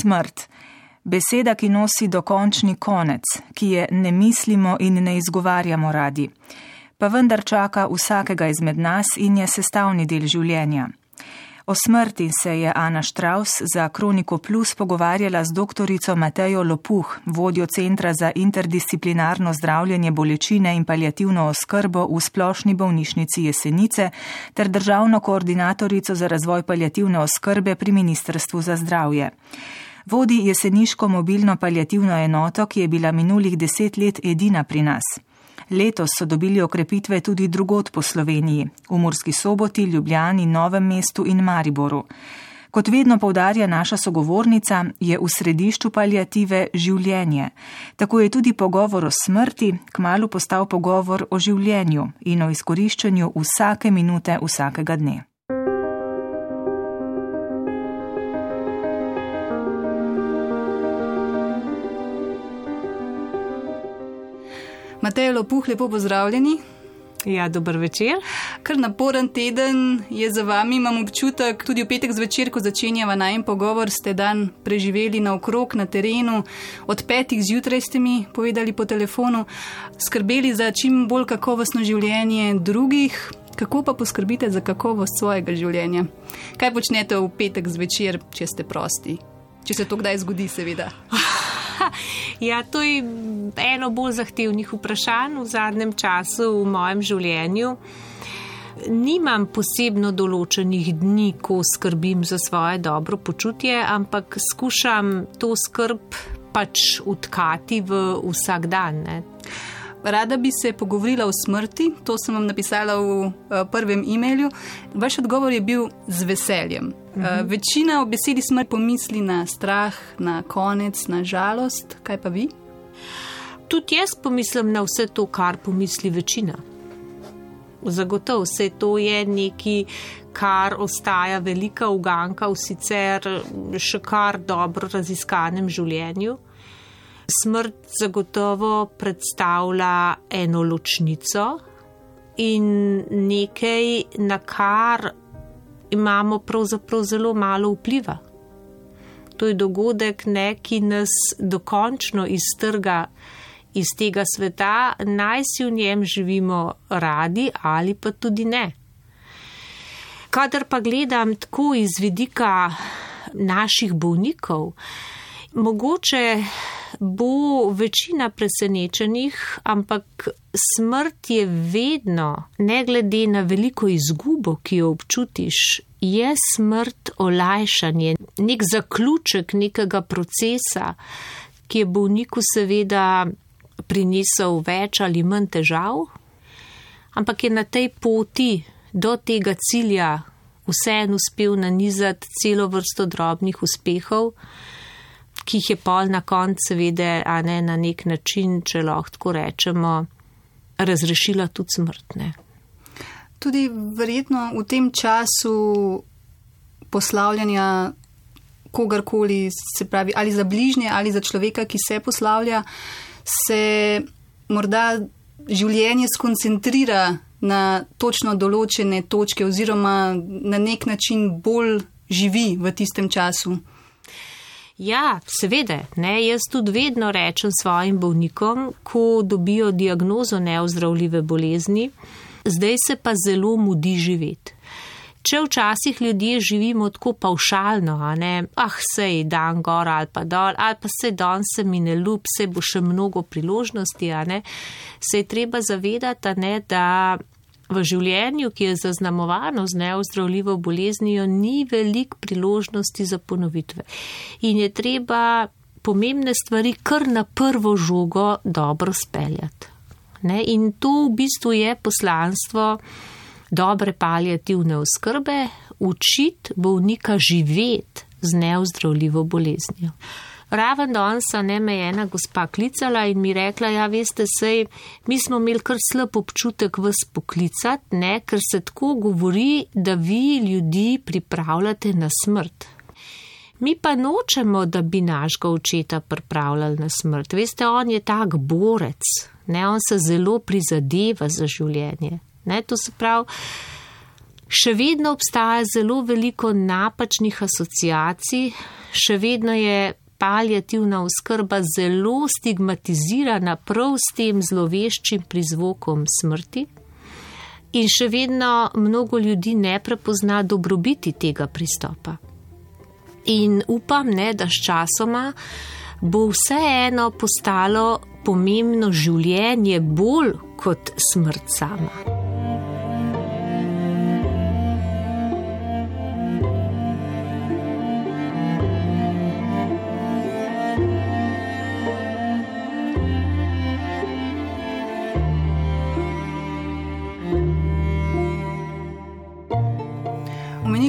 Smrt. Beseda, ki nosi dokončni konec, ki je ne mislimo in ne izgovarjamo radi. Pa vendar čaka vsakega izmed nas in je sestavni del življenja. O smrti se je Ana Štraus za Kroniko Plus pogovarjala z doktorico Matejo Lopuh, vodjo Centra za interdisciplinarno zdravljenje bolečine in paljativno oskrbo v splošni bolnišnici Jesenice ter državno koordinatorico za razvoj paljativne oskrbe pri Ministrstvu za zdravje. Vodi jeseniško mobilno paljativno enoto, ki je bila minulih deset let edina pri nas. Letos so dobili okrepitve tudi drugot po Sloveniji, v Murski soboti, Ljubljani, Novem mestu in Mariboru. Kot vedno povdarja naša sogovornica, je v središču paljative življenje. Tako je tudi pogovor o smrti kmalo postal pogovor o življenju in o izkoriščanju vsake minute vsakega dne. Matej Lopuh, lepo pozdravljeni. Ja, dober večer. Kar naporen teden je za vami, imam občutek, tudi v petek zvečer, ko začenjava najem pogovor, ste dan preživeli na okrog, na terenu, od petih zjutraj ste mi povedali po telefonu, skrbeli za čim bolj kakovostno življenje drugih. Kako pa poskrbite za kakovost svojega življenja? Kaj počnete v petek zvečer, če ste prosti? Če se to kdaj zgodi, seveda. Ja, to je eno bolj zahtevnih vprašanj v zadnjem času v mojem življenju. Nimam posebno določenih dni, ko skrbim za svoje dobro počutje, ampak skušam to skrb pač utkati v vsak dan. Ne. Rada bi se pogovorila o smrti, to sem vam napisala v uh, prvem e-mailu. Vaš odgovor je bil z veseljem. Uh, večina o besedi smrt pomisli na strah, na konec, na žalost. Kaj pa vi? Tudi jaz pomislim na vse to, kar pomisli večina. Zagotovo vse to je nekaj, kar ostaja velika uganka v sicer še kar dobro raziskanem življenju. Smrt zagotovo predstavlja eno ločnico in nekaj, na kar imamo pravzaprav zelo malo vpliva. To je dogodek, ne, ki nas dokončno iztrga iz tega sveta, naj si v njem živimo radi ali pa tudi ne. Kadar pa gledam tako iz vidika naših bolnikov, mogoče bo večina presenečenih, ampak smrt je vedno, ne glede na veliko izgubo, ki jo občutiš, je smrt olajšanje, nek zaključek nekega procesa, ki je bolniku seveda prinesel več ali manj težav, ampak je na tej poti do tega cilja vseeno uspel nanizati celo vrsto drobnih uspehov ki jih je pol na koncu, seveda, a ne na nek način, če lahko rečemo, razrešila tudi smrtne. Tudi verjetno v tem času poslavljanja kogarkoli, se pravi ali za bližnje ali za človeka, ki se poslavlja, se morda življenje skoncentrira na točno določene točke oziroma na nek način bolj živi v tistem času. Ja, seveda, ne, jaz tudi vedno rečem svojim bolnikom, ko dobijo diagnozo neozdravljive bolezni, zdaj se pa zelo mudi živeti. Če včasih ljudje živimo tako paušalno, a ne, ah, sej dan gor ali pa dol, ali pa se dan se mi ne ljub, se bo še mnogo priložnosti, ne, se je treba zavedati, ne, da v življenju, ki je zaznamovano z neozdravljivo boleznijo, ni velik priložnosti za ponovitve. In je treba pomembne stvari kar na prvo žogo dobro speljati. Ne? In to v bistvu je poslanstvo dobre paljativne oskrbe, učiti bolnika živeti z neozdravljivo boleznijo. Raven danes ne me je ena gospa klicala in mi rekla, ja, veste, sej, mi smo imeli kar slab občutek vas poklicati, ne, ker se tako govori, da vi ljudi pripravljate na smrt. Mi pa nočemo, da bi našega očeta pripravljali na smrt. Veste, on je tak borec, ne, on se zelo prizadeva za življenje. Ne, to se pravi, Še vedno obstaja zelo veliko napačnih asociacij, še vedno je paljativna oskrba zelo stigmatizirana prav s tem zloveščim prizvokom smrti. In še vedno mnogo ljudi ne prepozna dobrobiti tega pristopa. In upam, ne, da s časoma bo vseeno postalo pomembno življenje bolj kot smrt sama.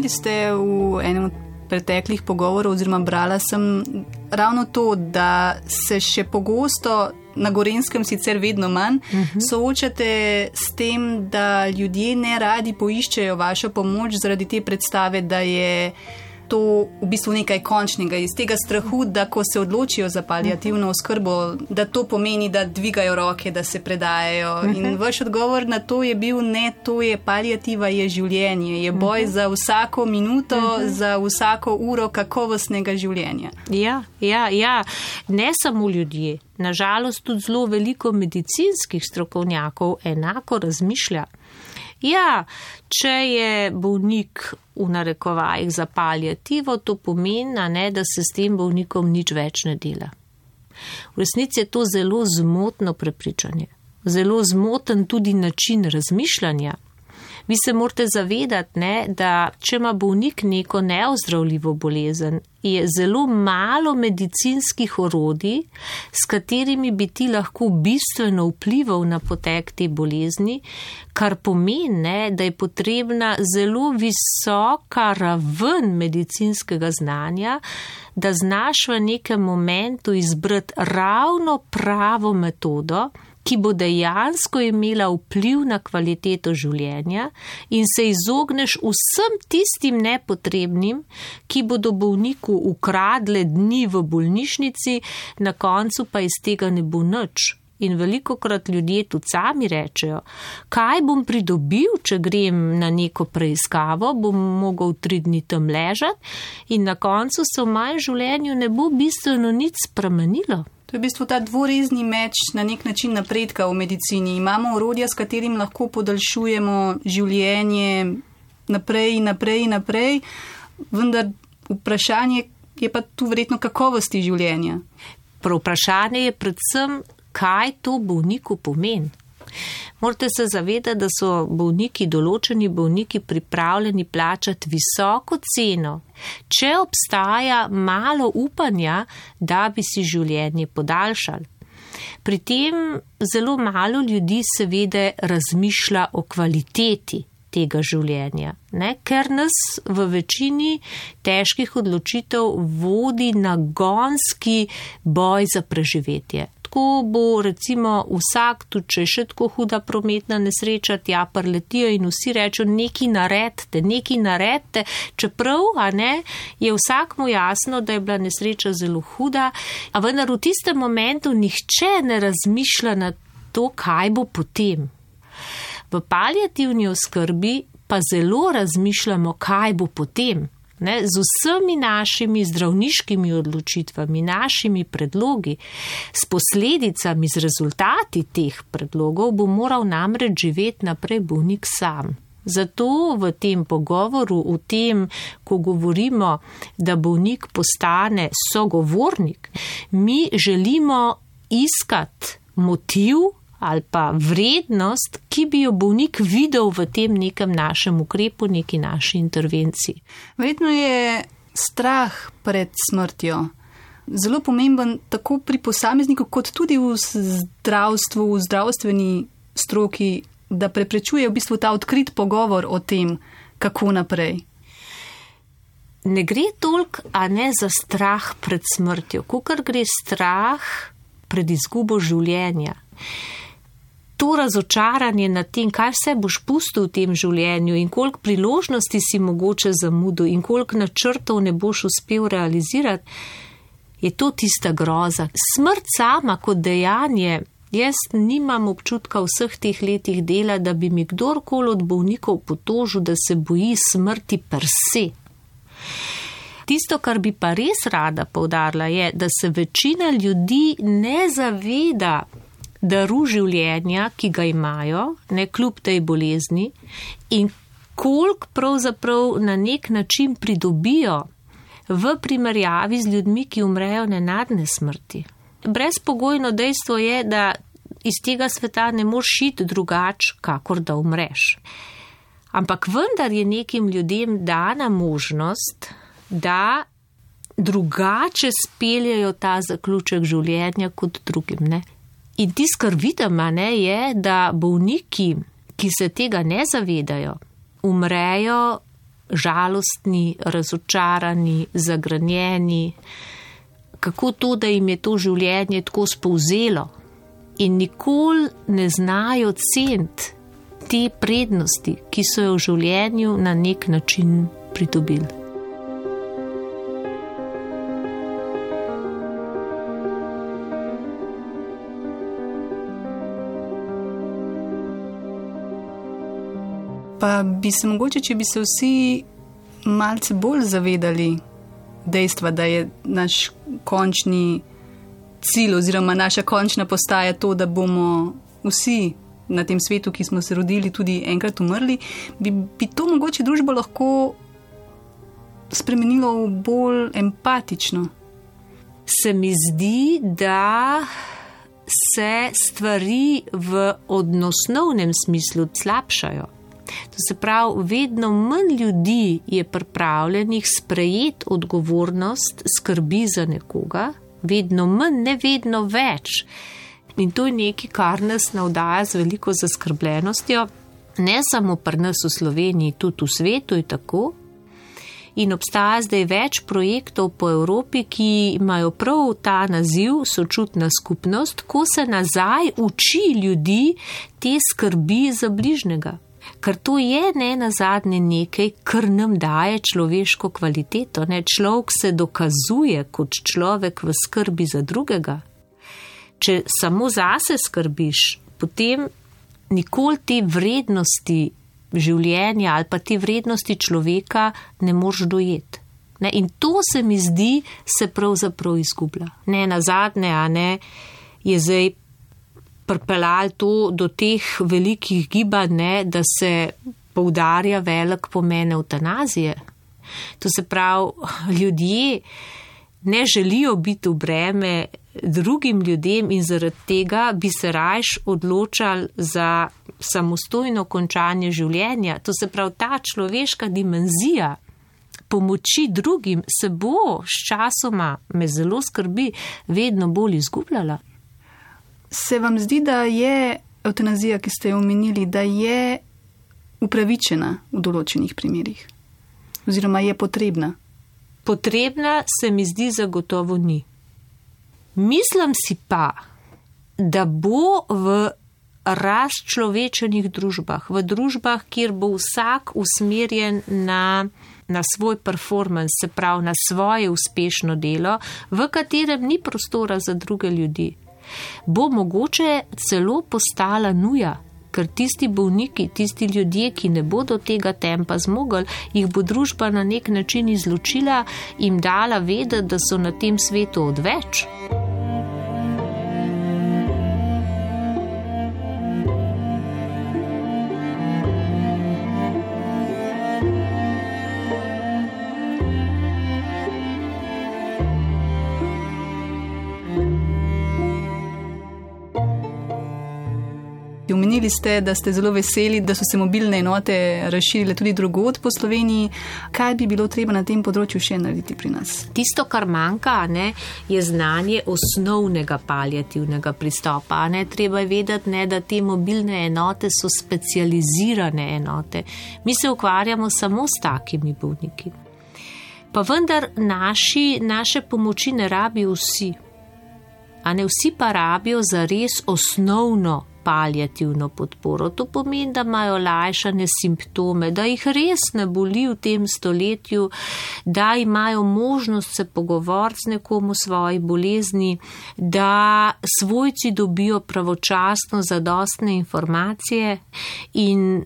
Omenili ste v enem od preteklih pogovorov, oziroma brala sem ravno to, da se še pogosto na Gorenskem, sicer vedno manj, uh -huh. soočate s tem, da ljudje ne radi poiščejo vašo pomoč zaradi te predstave, da je to v bistvu nekaj končnega, iz tega strahu, da ko se odločijo za palijativno oskrbo, da to pomeni, da dvigajo roke, da se predajajo. In mhm. vaš odgovor na to je bil: ne, to je palijativa, je življenje, je boj mhm. za vsako minuto, mhm. za vsako uro kakovostnega življenja. Ja, ja, ja. ne samo ljudje. Nažalost, tudi zelo veliko medicinskih strokovnjakov enako razmišlja. Ja, če je bolnik v narekovajih za paljativo, to pomeni, ne, da se s tem bolnikom nič več ne dela. V resnici je to zelo zmotno prepričanje, zelo zmoten tudi način razmišljanja. Vi se morate zavedati, ne, da če ima bolnik neko neozdravljivo bolezen, je zelo malo medicinskih orodij, s katerimi bi ti lahko bistveno vplival na potek te bolezni, kar pomeni, ne, da je potrebna zelo visoka raven medicinskega znanja, da znaš v nekem momentu izbrati ravno pravo metodo, ki bo dejansko imela vpliv na kvaliteto življenja in se izogneš vsem tistim nepotrebnim, ki bodo bolniku ukradle dni v bolnišnici, na koncu pa iz tega ne bo nič. In veliko krat ljudje tudi sami rečejo, kaj bom pridobil, če grem na neko preiskavo, bom mogel tri dni tam ležati in na koncu se v mojem življenju ne bo bistveno nič spremenilo. To je v bistvu ta dvorezni meč na nek način napredka v medicini. Imamo orodja, s katerim lahko podaljšujemo življenje naprej in naprej in naprej, vendar vprašanje je pa tu verjetno kakovosti življenja. Prav vprašanje je predvsem, kaj to bolniku pomeni. Morate se zavedati, da so bolniki, določeni bolniki, pripravljeni plačati visoko ceno, če obstaja malo upanja, da bi si življenje podaljšali. Pri tem zelo malo ljudi seveda razmišlja o kvaliteti tega življenja, ne? ker nas v večini težkih odločitev vodi na gonski boj za preživetje tako bo recimo vsak, tudi če je še tako huda prometna nesreča, tja prletijo in vsi rečejo, neki naredite, neki naredite, čeprav, a ne, je vsakmu jasno, da je bila nesreča zelo huda, a vendar v tistem momentu nihče ne razmišlja na to, kaj bo potem. V paljativni oskrbi pa zelo razmišljamo, kaj bo potem. Ne, z vsemi našimi zdravniškimi odločitvami, našimi predlogi, s posledicami, z rezultati teh predlogov, bo moral namreč živeti naprej bolnik sam. Zato v tem pogovoru, v tem, ko govorimo, da bolnik postane sogovornik, mi želimo iskati motiv, ali pa vrednost, ki bi jo bolnik videl v tem nekem našem ukrepu, neki naši intervenciji. Verjetno je strah pred smrtjo zelo pomemben tako pri posamezniku, kot tudi v zdravstvu, v zdravstveni stroki, da preprečuje v bistvu ta odkrit pogovor o tem, kako naprej. Ne gre toliko, a ne za strah pred smrtjo, kot gre strah pred izgubo življenja to razočaranje nad tem, kaj vse boš pustil v tem življenju in koliko priložnosti si mogoče zamudil in koliko načrtov ne boš uspel realizirati, je to tista groza. Smrt sama kot dejanje Jaz nimam občutka v vseh teh letih dela, da bi mi kdorkoli od bolnikov potožil, da se boji smrti per se. Tisto, kar bi pa res rada povdarila, je, da se večina ljudi ne zaveda daru življenja, ki ga imajo, ne kljub tej bolezni, in koliko pravzaprav na nek način pridobijo v primerjavi z ljudmi, ki umrejo nenadne smrti. Brezpogojno dejstvo je, da iz tega sveta ne moš iti drugače, kakor da umreš. Ampak vendar je nekim ljudem dana možnost, da drugače speljajo ta zaključek življenja kot drugim. Ne? In tisto, kar vidim, ne, je, da bolniki, ki se tega ne zavedajo, umrejo žalostni, razočarani, zagranjeni. Kako to, da jim je to življenje tako spouzelo in nikoli ne znajo ceniti te prednosti, ki so jo v življenju na nek način pridobili. Pa bi se mogoče, če bi se vsi malce bolj zavedali dejstva, da je naš končni cilj oziroma naša končna postaja to, da bomo vsi na tem svetu, ki smo se rodili, tudi enkrat umrli, bi, bi to mogoče družbo lahko spremenilo v bolj empatično. Se mi zdi, da se stvari v odnosnovnem smislu slabšajo. To se pravi, vedno manj ljudi je pripravljenih sprejeti odgovornost skrbi za nekoga, vedno manj, ne vedno več. In to je nekaj, kar nas navdaja z veliko zaskrbljenostjo, ne samo pri nas v Sloveniji, tudi v svetu je tako. In obstaja zdaj več projektov po Evropi, ki imajo prav ta naziv, sočutna skupnost, ko se nazaj uči ljudi te skrbi za bližnjega ker to je ne na zadnje nekaj, kar nam daje človeško kvaliteto. Ne? Človek se dokazuje kot človek v skrbi za drugega. Če samo zase skrbiš, potem nikoli te vrednosti življenja ali pa te vrednosti človeka ne moš dojeti. Ne? In to se mi zdi, se pravzaprav izgublja. Ne na zadnje, a ne je zdaj pripeljali to do teh velikih gibanj, ne, da se poudarja velik pomen eutanazije. To se pravi, ljudje ne želijo biti v breme drugim ljudem in zaradi tega bi se rajš odločali za samostojno končanje življenja. To se pravi, ta človeška dimenzija pomoči drugim se bo s časoma, me zelo skrbi, vedno bolj izgubljala. Se vam zdi, da je eutanazija, ki ste jo omenili, da je upravičena v določenih primerjih? Oziroma je potrebna? Potrebna se mi zdi zagotovo ni. Mislim si pa, da bo v razčlovečenih družbah, v družbah, kjer bo vsak usmerjen na, na svoj performance, se pravi na svoje uspešno delo, v katerem ni prostora za druge ljudi bo mogoče celo postala nuja, ker tisti bolniki, tisti ljudje, ki ne bodo tega tempa zmogli, jih bo družba na nek način izločila in dala vedeti, da so na tem svetu odveč. Omenili ste, da ste zelo veseli, da so se mobilne enote razširile tudi drugod po Sloveniji. Kaj bi bilo treba na tem področju še narediti pri nas? Tisto, kar manjka, ne, je znanje osnovnega paljativnega pristopa. Ne. Treba je vedeti, ne, da te mobilne enote so specializirane enote. Mi se ukvarjamo samo s takimi bolniki. Pa vendar naši, naše pomoči ne rabijo vsi. A ne vsi pa rabijo za res osnovno paljativno podporo. To pomeni, da imajo lajšane simptome, da jih res ne boli v tem stoletju, da imajo možnost se pogovoriti z nekom o svoji bolezni, da svojci dobijo pravočasno zadostne informacije in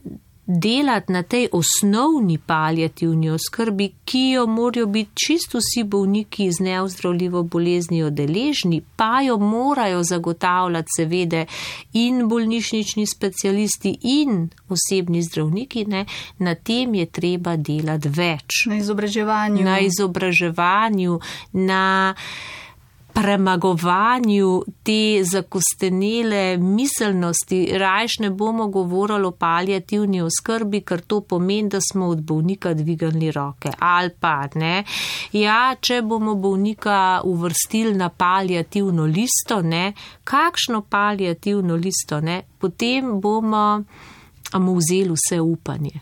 delati na tej osnovni paljativni oskrbi, ki jo morajo biti čisto vsi bolniki z neozdravljivo boleznijo deležni, pa jo morajo zagotavljati seveda in bolnišnični specialisti in osebni zdravniki, ne, na tem je treba delati več. Na izobraževanju. Na izobraževanju, na premagovanju te zakostenele miselnosti, rajš ne bomo govorili o paljativni oskrbi, ker to pomeni, da smo od bolnika dvigali roke. Ali pa ne. Ja, če bomo bolnika uvrstili na paljativno listo, ne, kakšno paljativno listo, ne, potem bomo mu vzeli vse upanje.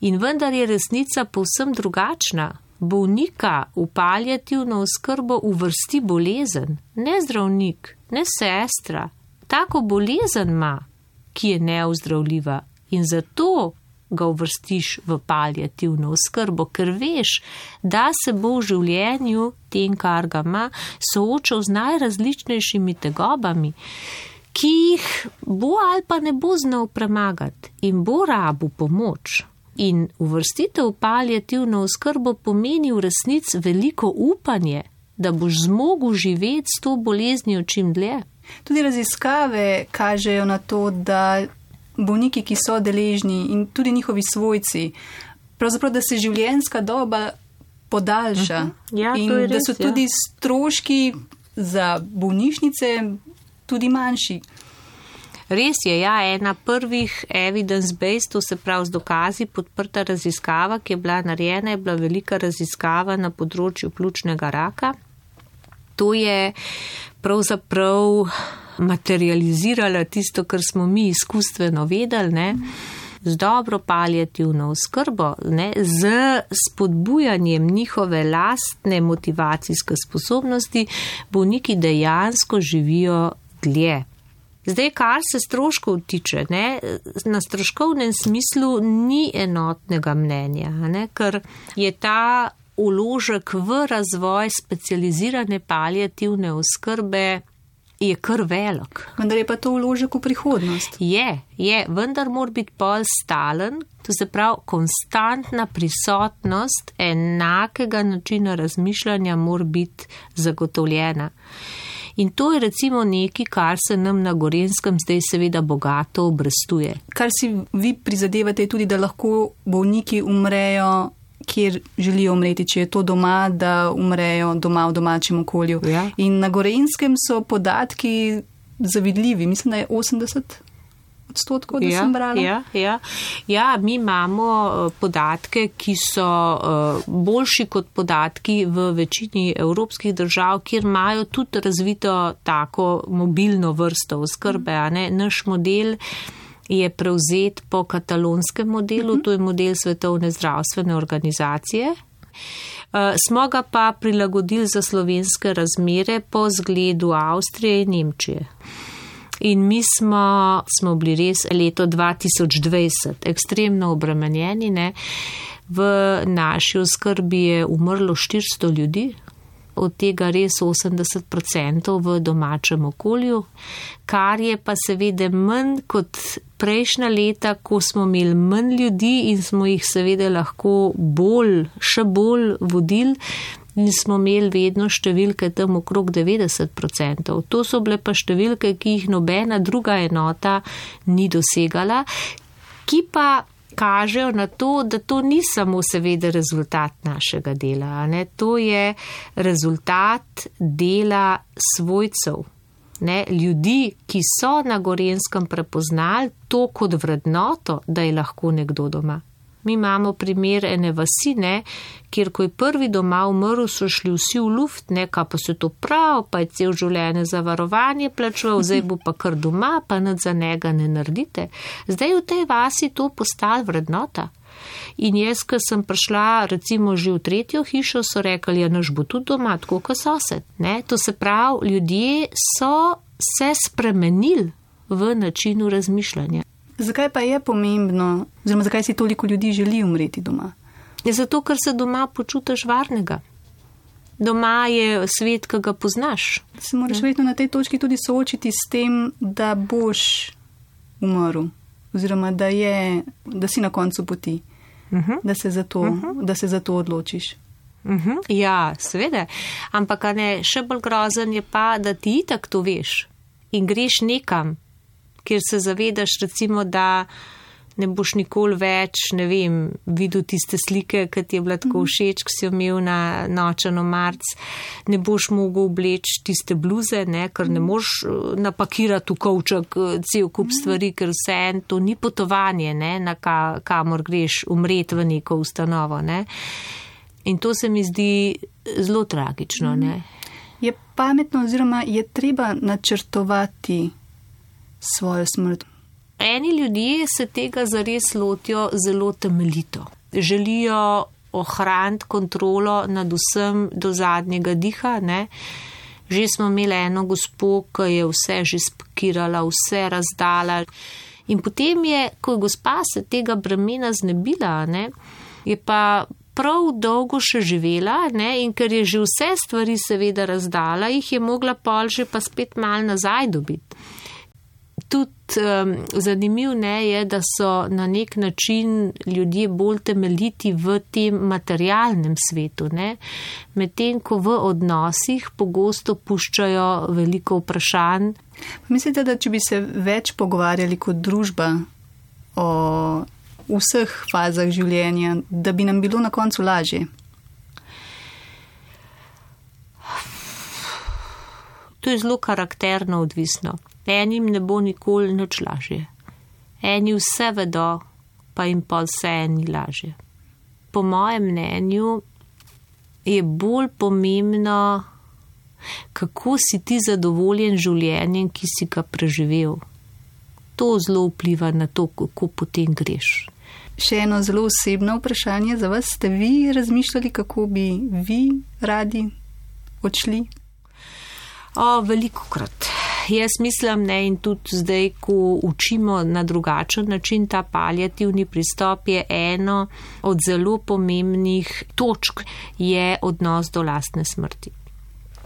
In vendar je resnica povsem drugačna bolnika v paljativno oskrbo uvrsti bolezen, ne zdravnik, ne sestra. Tako bolezen ima, ki je neozdravljiva in zato ga uvrstiš v paljativno oskrbo, ker veš, da se bo v življenju tem, kar ga ima, soočal z najrazličnejšimi tegobami, ki jih bo ali pa ne bo znal premagati in bo rabu pomoč. In uvrstitev v paljativno oskrbo pomeni v resnici veliko upanje, da boš zmogel živeti s to boleznijo čim dlje. Tudi raziskave kažejo na to, da bolniki, ki so deležni in tudi njihovi svojci, pravzaprav, da se življenjska doba podaljša uh -huh. ja, in res, da so tudi ja. stroški za bolnišnice tudi manjši. Res je, ja, ena prvih evidence-based, to se pravi z dokazi podprta raziskava, ki je bila narejena, je bila velika raziskava na področju pljučnega raka. To je pravzaprav materializirala tisto, kar smo mi izkustveno vedeli, ne? z dobro paljativno oskrbo, ne? z spodbujanjem njihove lastne motivacijske sposobnosti, bolniki dejansko živijo dlje. Zdaj, kar se stroškov tiče, ne, na stroškovnem smislu ni enotnega mnenja, ne, ker je ta uložek v razvoj specializirane paljativne oskrbe. Je kar velik. Vendar je pa to uložek v prihodnost. Je, je, vendar mora biti pol stalen, to se pravi, konstantna prisotnost enakega načina razmišljanja mora biti zagotovljena. In to je recimo nekaj, kar se nam na Gorenskem zdaj seveda bogato obrestuje. Kar si vi prizadevate tudi, da lahko bolniki umrejo, kjer želijo umreti, če je to doma, da umrejo doma v domačem okolju. Ja. In na Gorenskem so podatki zavidljivi, mislim, da je 80 odstotkov, da ja, sem brala. Ja, ja. ja, mi imamo eh, podatke, ki so uh, boljši kot podatki v večini evropskih držav, kjer imajo tudi razvito tako mobilno vrsto oskrbe. Naš model je prevzet po katalonskem modelu, uh -huh. to je model Svetovne zdravstvene organizacije. Uh, smo ga pa prilagodili za slovenske razmere po zgledu Avstrije in Nemčije. In mi smo, smo bili res leto 2020 ekstremno obremenjeni. Ne? V naši oskrbi je umrlo 400 ljudi, od tega res 80% v domačem okolju, kar je pa seveda manj kot prejšnja leta, ko smo imeli manj ljudi in smo jih seveda lahko bolj, še bolj vodili in smo imeli vedno številke tam okrog 90%. To so bile pa številke, ki jih nobena druga enota ni dosegala, ki pa kažejo na to, da to ni samo seveda rezultat našega dela, ne? to je rezultat dela svojcev. Ne, ljudi, ki so na Gorenskem prepoznali to kot vrednoto, da je lahko nekdo doma. Mi imamo primer ene vasine, kjer ko je prvi doma umrl, so šli vsi v luft, neka pa se to prav, pa je cel življenje zavarovanje plačeval, zdaj bo pa kar doma, pa nad za njega ne naredite. Zdaj v tej vasi to postala vrednota. In jaz, ko sem prišla recimo že v tretjo hišo, so rekli, ja, naš bo tudi doma, tako kot sosed. Ne? To se pravi, ljudje so se spremenili v načinu razmišljanja. Zakaj pa je pomembno, oziroma zakaj si toliko ljudi želi umreti doma? Je zato, ker se doma počutiš varnega. Doma je svet, ki ga poznaš. Se moraš vedno na tej točki tudi soočiti s tem, da boš umrl, oziroma da, je, da si na koncu poti, uh -huh. da, se to, uh -huh. da se za to odločiš. Uh -huh. Ja, seveda. Ampak ne, še bolj grozen je pa, da ti itak to veš in greš nekam, kjer se zavedaš, recimo, da ne boš nikoli več, ne vem, videl tiste slike, ki ti je bila tako mhm. všeč, ki si jo imel na nočeno marc, ne boš mogel obleči tiste bluze, ne, ker ne moš eh, napakirati v kovček eh, cel kup mhm. stvari, ker vse en to ni potovanje, ne, na ka, kamor greš umreti v neko ustanovo. Ne. In to se mi zdi zelo tragično. Ne. Je pametno oziroma je treba načrtovati svojo smrt. Eni ljudje se tega zares lotijo zelo temeljito. Želijo ohraniti kontrolo nad vsem do zadnjega diha. Ne? Že smo imeli eno gospo, ki je vse že spakirala, vse razdala. In potem je, ko je gospa se tega bremena znebila, ne, je pa prav dolgo še živela ne, in ker je že vse stvari seveda razdala, jih je mogla pol že pa spet mal nazaj dobiti tudi um, zanimiv ne, je, da so na nek način ljudje bolj temeljiti v tem materialnem svetu, medtem ko v odnosih pogosto puščajo veliko vprašanj. Mislite, da če bi se več pogovarjali kot družba o vseh fazah življenja, da bi nam bilo na koncu lažje? To je zelo karakterno odvisno. Enim ne bo nikoli nič lažje. Eni vse vedo, pa jim pa vse ni lažje. Po mojem mnenju je bolj pomembno, kako si ti zadovoljen življenjem, ki si ga preživel. To zelo vpliva na to, kako potem greš. Še eno zelo osebno vprašanje za vas. Ste vi razmišljali, kako bi vi radi odšli? O, veliko krat jaz mislim, ne, in tudi zdaj, ko učimo na drugačen način ta paljativni pristop, je eno od zelo pomembnih točk, je odnos do lastne smrti.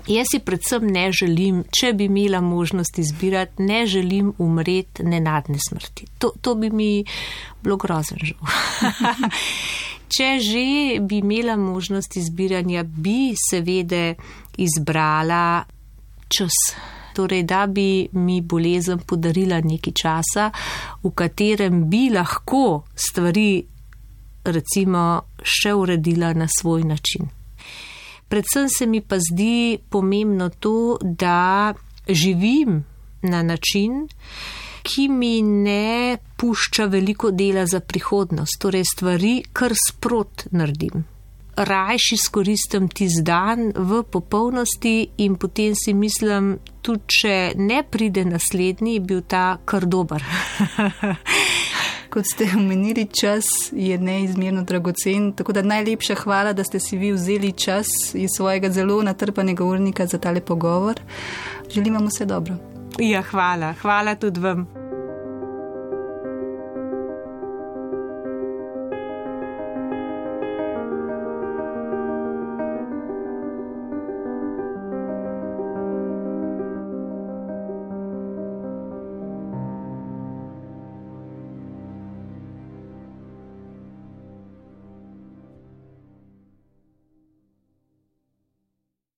Jaz si predvsem ne želim, če bi imela možnost izbirati, ne želim umreti nenadne smrti. To, to bi mi bilo grozen žal. če že bi imela možnost izbiranja, bi seveda izbrala čas. Torej da bi mi bolezen podarila nekaj časa, v katerem bi lahko stvari recimo še uredila na svoj način. Predvsem se mi pa zdi pomembno to, da živim na način, ki mi ne pušča veliko dela za prihodnost, torej stvari kar sprot naredim rajši izkoristim tisti dan v popolnosti in potem si mislim, tudi če ne pride naslednji, je bil ta kar dober. Kot ste omenili, čas je neizmerno dragocen, tako da najlepša hvala, da ste si vi vzeli čas iz svojega zelo natrpanega urnika za tale pogovor. Želim vam vse dobro. Ja, hvala, hvala tudi vam.